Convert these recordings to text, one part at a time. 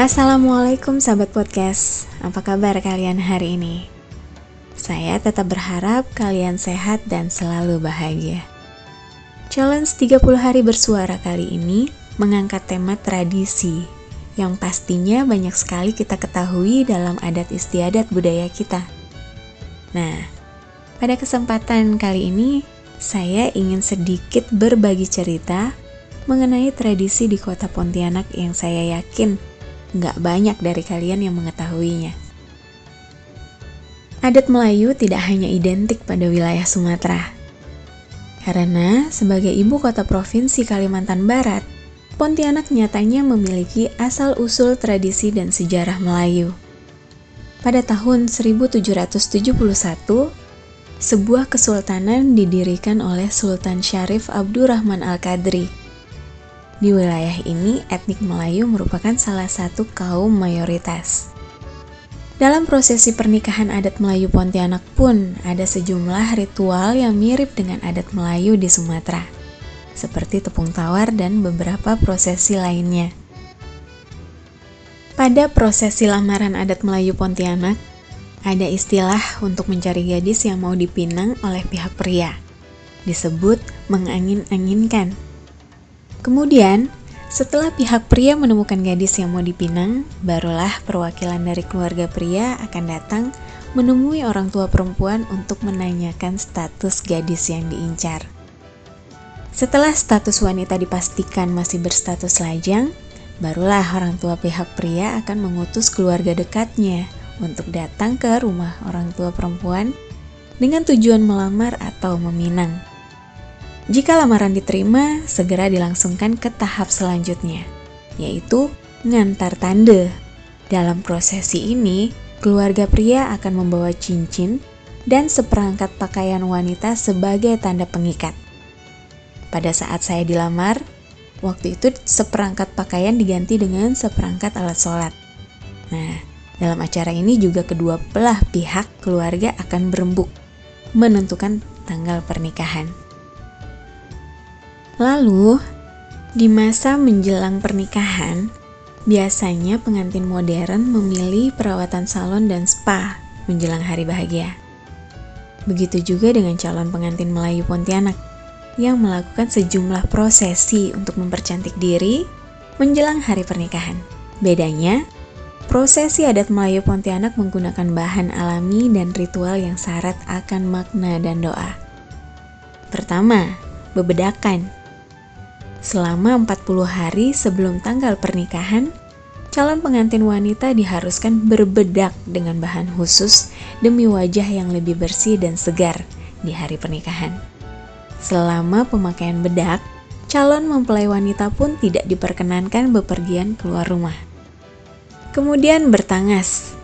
Assalamualaikum sahabat podcast, apa kabar kalian hari ini? Saya tetap berharap kalian sehat dan selalu bahagia. Challenge 30 hari bersuara kali ini mengangkat tema tradisi yang pastinya banyak sekali kita ketahui dalam adat istiadat budaya kita. Nah, pada kesempatan kali ini saya ingin sedikit berbagi cerita mengenai tradisi di kota Pontianak yang saya yakin nggak banyak dari kalian yang mengetahuinya. Adat Melayu tidak hanya identik pada wilayah Sumatera. Karena sebagai ibu kota provinsi Kalimantan Barat, Pontianak nyatanya memiliki asal-usul tradisi dan sejarah Melayu. Pada tahun 1771, sebuah kesultanan didirikan oleh Sultan Syarif Abdurrahman Al-Qadri di wilayah ini, etnik Melayu merupakan salah satu kaum mayoritas. Dalam prosesi pernikahan adat Melayu Pontianak pun ada sejumlah ritual yang mirip dengan adat Melayu di Sumatera, seperti tepung tawar dan beberapa prosesi lainnya. Pada prosesi lamaran adat Melayu Pontianak, ada istilah untuk mencari gadis yang mau dipinang oleh pihak pria, disebut mengangin-anginkan Kemudian, setelah pihak pria menemukan gadis yang mau dipinang, barulah perwakilan dari keluarga pria akan datang menemui orang tua perempuan untuk menanyakan status gadis yang diincar. Setelah status wanita dipastikan masih berstatus lajang, barulah orang tua pihak pria akan mengutus keluarga dekatnya untuk datang ke rumah orang tua perempuan dengan tujuan melamar atau meminang. Jika lamaran diterima, segera dilangsungkan ke tahap selanjutnya, yaitu ngantar tanda. Dalam prosesi ini, keluarga pria akan membawa cincin dan seperangkat pakaian wanita sebagai tanda pengikat. Pada saat saya dilamar, waktu itu seperangkat pakaian diganti dengan seperangkat alat sholat. Nah, dalam acara ini juga kedua belah pihak keluarga akan berembuk menentukan tanggal pernikahan. Lalu, di masa menjelang pernikahan, biasanya pengantin modern memilih perawatan salon dan spa menjelang hari bahagia. Begitu juga dengan calon pengantin Melayu Pontianak yang melakukan sejumlah prosesi untuk mempercantik diri menjelang hari pernikahan. Bedanya, prosesi adat Melayu Pontianak menggunakan bahan alami dan ritual yang syarat akan makna dan doa. Pertama, bebedakan Selama 40 hari sebelum tanggal pernikahan, calon pengantin wanita diharuskan berbedak dengan bahan khusus demi wajah yang lebih bersih dan segar di hari pernikahan. Selama pemakaian bedak, calon mempelai wanita pun tidak diperkenankan bepergian keluar rumah. Kemudian bertangas.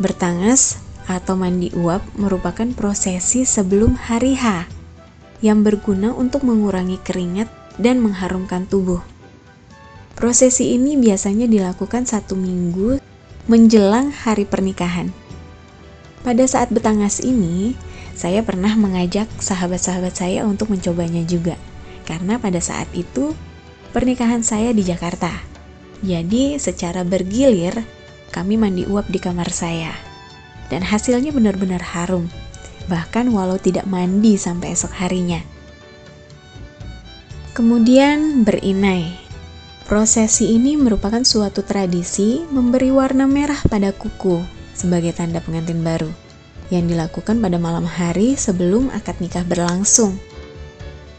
Bertangas atau mandi uap merupakan prosesi sebelum hari H yang berguna untuk mengurangi keringat dan mengharumkan tubuh. Prosesi ini biasanya dilakukan satu minggu menjelang hari pernikahan. Pada saat betangas ini, saya pernah mengajak sahabat-sahabat saya untuk mencobanya juga, karena pada saat itu pernikahan saya di Jakarta. Jadi, secara bergilir, kami mandi uap di kamar saya, dan hasilnya benar-benar harum, bahkan walau tidak mandi sampai esok harinya. Kemudian berinai. Prosesi ini merupakan suatu tradisi memberi warna merah pada kuku sebagai tanda pengantin baru yang dilakukan pada malam hari sebelum akad nikah berlangsung.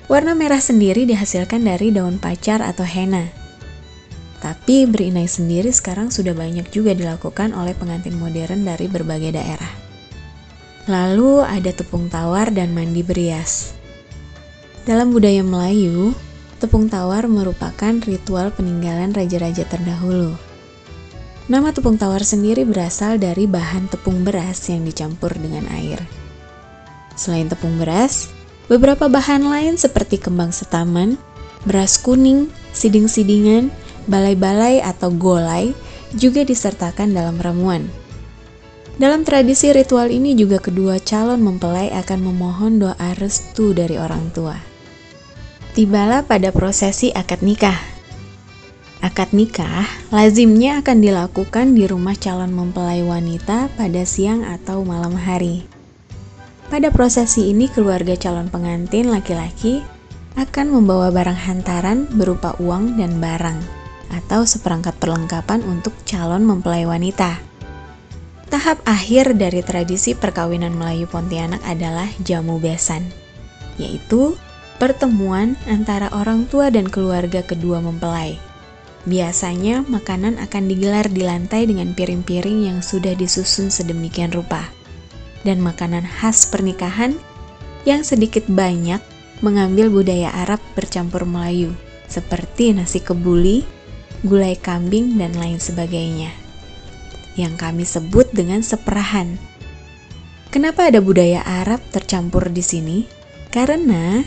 Warna merah sendiri dihasilkan dari daun pacar atau henna. Tapi berinai sendiri sekarang sudah banyak juga dilakukan oleh pengantin modern dari berbagai daerah. Lalu ada tepung tawar dan mandi berias. Dalam budaya Melayu, tepung tawar merupakan ritual peninggalan raja-raja terdahulu. Nama tepung tawar sendiri berasal dari bahan tepung beras yang dicampur dengan air. Selain tepung beras, beberapa bahan lain seperti kembang setaman, beras kuning, siding-sidingan, balai-balai atau golai juga disertakan dalam ramuan. Dalam tradisi ritual ini juga kedua calon mempelai akan memohon doa restu dari orang tua. Tibalah pada prosesi akad nikah. Akad nikah lazimnya akan dilakukan di rumah calon mempelai wanita pada siang atau malam hari. Pada prosesi ini, keluarga calon pengantin laki-laki akan membawa barang hantaran berupa uang dan barang, atau seperangkat perlengkapan untuk calon mempelai wanita. Tahap akhir dari tradisi perkawinan Melayu Pontianak adalah jamu besan, yaitu pertemuan antara orang tua dan keluarga kedua mempelai Biasanya makanan akan digelar di lantai dengan piring-piring yang sudah disusun sedemikian rupa. Dan makanan khas pernikahan yang sedikit banyak mengambil budaya Arab bercampur Melayu, seperti nasi kebuli, gulai kambing, dan lain sebagainya. Yang kami sebut dengan seperahan. Kenapa ada budaya Arab tercampur di sini? Karena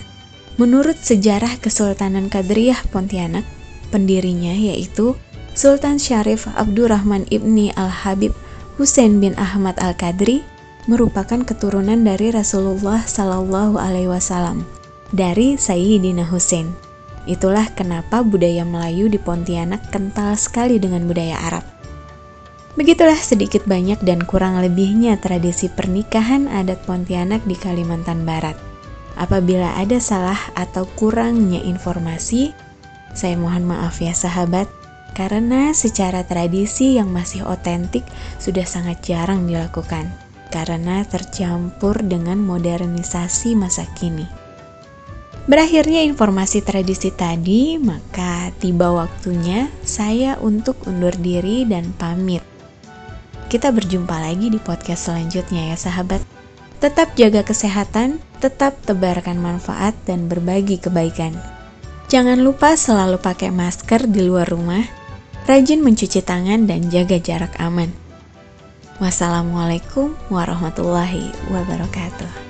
menurut sejarah Kesultanan Kadriyah Pontianak, pendirinya yaitu Sultan Syarif Abdurrahman Ibni Al-Habib Hussein bin Ahmad Al-Qadri merupakan keturunan dari Rasulullah Sallallahu Alaihi Wasallam dari Sayyidina Hussein. Itulah kenapa budaya Melayu di Pontianak kental sekali dengan budaya Arab. Begitulah sedikit banyak dan kurang lebihnya tradisi pernikahan adat Pontianak di Kalimantan Barat. Apabila ada salah atau kurangnya informasi, saya mohon maaf ya sahabat, karena secara tradisi yang masih otentik sudah sangat jarang dilakukan karena tercampur dengan modernisasi masa kini. Berakhirnya informasi tradisi tadi, maka tiba waktunya saya untuk undur diri dan pamit. Kita berjumpa lagi di podcast selanjutnya ya sahabat. Tetap jaga kesehatan, tetap tebarkan manfaat dan berbagi kebaikan. Jangan lupa selalu pakai masker di luar rumah, rajin mencuci tangan dan jaga jarak aman. Wassalamualaikum warahmatullahi wabarakatuh.